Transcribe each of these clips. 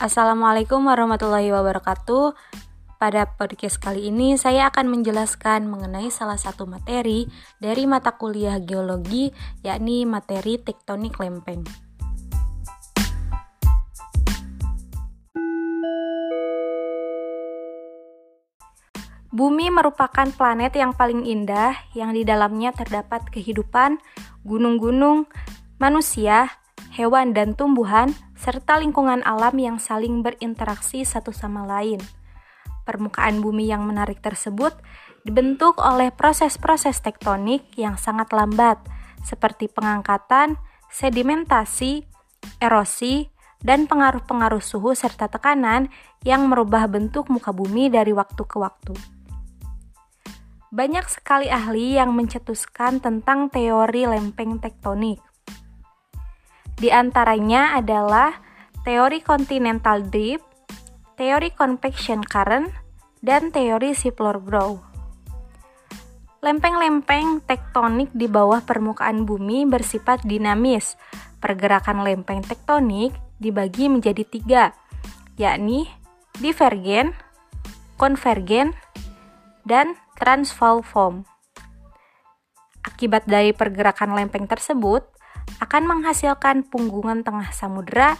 Assalamualaikum warahmatullahi wabarakatuh. Pada podcast kali ini saya akan menjelaskan mengenai salah satu materi dari mata kuliah geologi yakni materi tektonik lempeng. Bumi merupakan planet yang paling indah yang di dalamnya terdapat kehidupan, gunung-gunung, manusia, hewan dan tumbuhan serta lingkungan alam yang saling berinteraksi satu sama lain. Permukaan bumi yang menarik tersebut dibentuk oleh proses-proses tektonik yang sangat lambat, seperti pengangkatan, sedimentasi, erosi, dan pengaruh-pengaruh suhu serta tekanan yang merubah bentuk muka bumi dari waktu ke waktu. Banyak sekali ahli yang mencetuskan tentang teori lempeng tektonik. Di antaranya adalah teori continental drift, teori convection current, dan teori Floor Grow. Lempeng-lempeng tektonik di bawah permukaan bumi bersifat dinamis. Pergerakan lempeng tektonik dibagi menjadi tiga, yakni divergen, konvergen, dan transvalform. Akibat dari pergerakan lempeng tersebut, akan menghasilkan punggungan tengah samudera,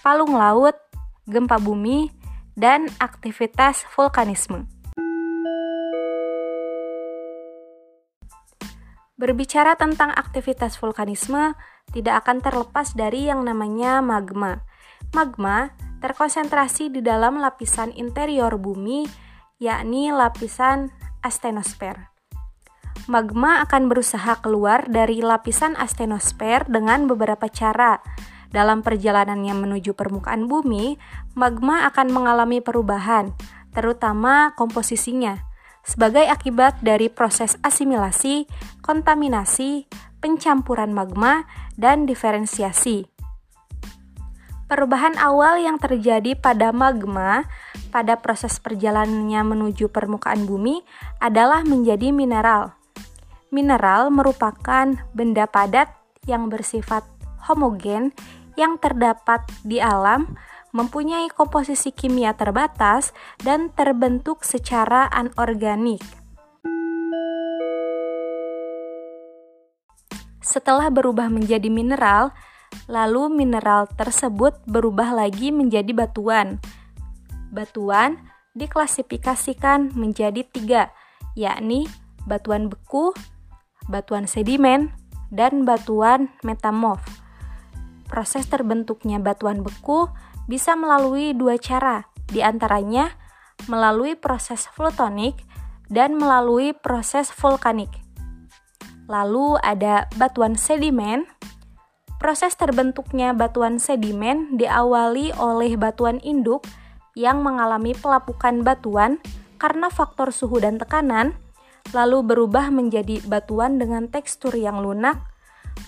palung laut, gempa bumi, dan aktivitas vulkanisme. Berbicara tentang aktivitas vulkanisme, tidak akan terlepas dari yang namanya magma. Magma terkonsentrasi di dalam lapisan interior bumi, yakni lapisan astenosfer magma akan berusaha keluar dari lapisan astenosfer dengan beberapa cara. Dalam perjalanannya menuju permukaan bumi, magma akan mengalami perubahan, terutama komposisinya, sebagai akibat dari proses asimilasi, kontaminasi, pencampuran magma, dan diferensiasi. Perubahan awal yang terjadi pada magma pada proses perjalanannya menuju permukaan bumi adalah menjadi mineral. Mineral merupakan benda padat yang bersifat homogen yang terdapat di alam, mempunyai komposisi kimia terbatas, dan terbentuk secara anorganik. Setelah berubah menjadi mineral, lalu mineral tersebut berubah lagi menjadi batuan. Batuan diklasifikasikan menjadi tiga, yakni batuan beku, batuan sedimen, dan batuan metamorf. Proses terbentuknya batuan beku bisa melalui dua cara, di antaranya melalui proses flutonik dan melalui proses vulkanik. Lalu ada batuan sedimen. Proses terbentuknya batuan sedimen diawali oleh batuan induk yang mengalami pelapukan batuan karena faktor suhu dan tekanan lalu berubah menjadi batuan dengan tekstur yang lunak.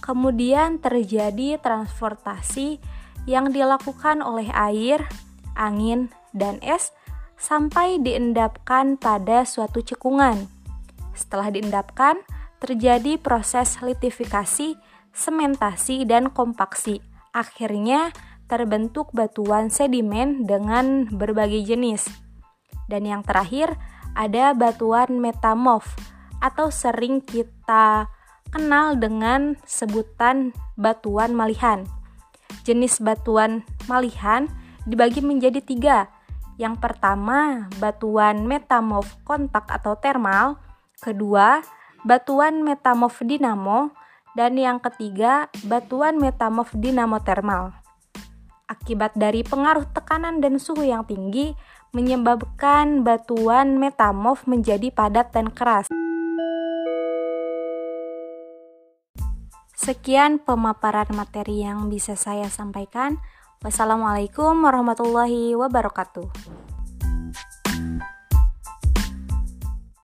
Kemudian terjadi transportasi yang dilakukan oleh air, angin, dan es sampai diendapkan pada suatu cekungan. Setelah diendapkan, terjadi proses litifikasi, sementasi, dan kompaksi. Akhirnya terbentuk batuan sedimen dengan berbagai jenis. Dan yang terakhir, ada batuan metamorf atau sering kita kenal dengan sebutan batuan malihan. Jenis batuan malihan dibagi menjadi tiga. Yang pertama, batuan metamorf kontak atau termal. Kedua, batuan metamorf dinamo. Dan yang ketiga, batuan metamorf dinamo termal. Akibat dari pengaruh tekanan dan suhu yang tinggi, menyebabkan batuan metamorf menjadi padat dan keras. Sekian pemaparan materi yang bisa saya sampaikan. Wassalamualaikum warahmatullahi wabarakatuh.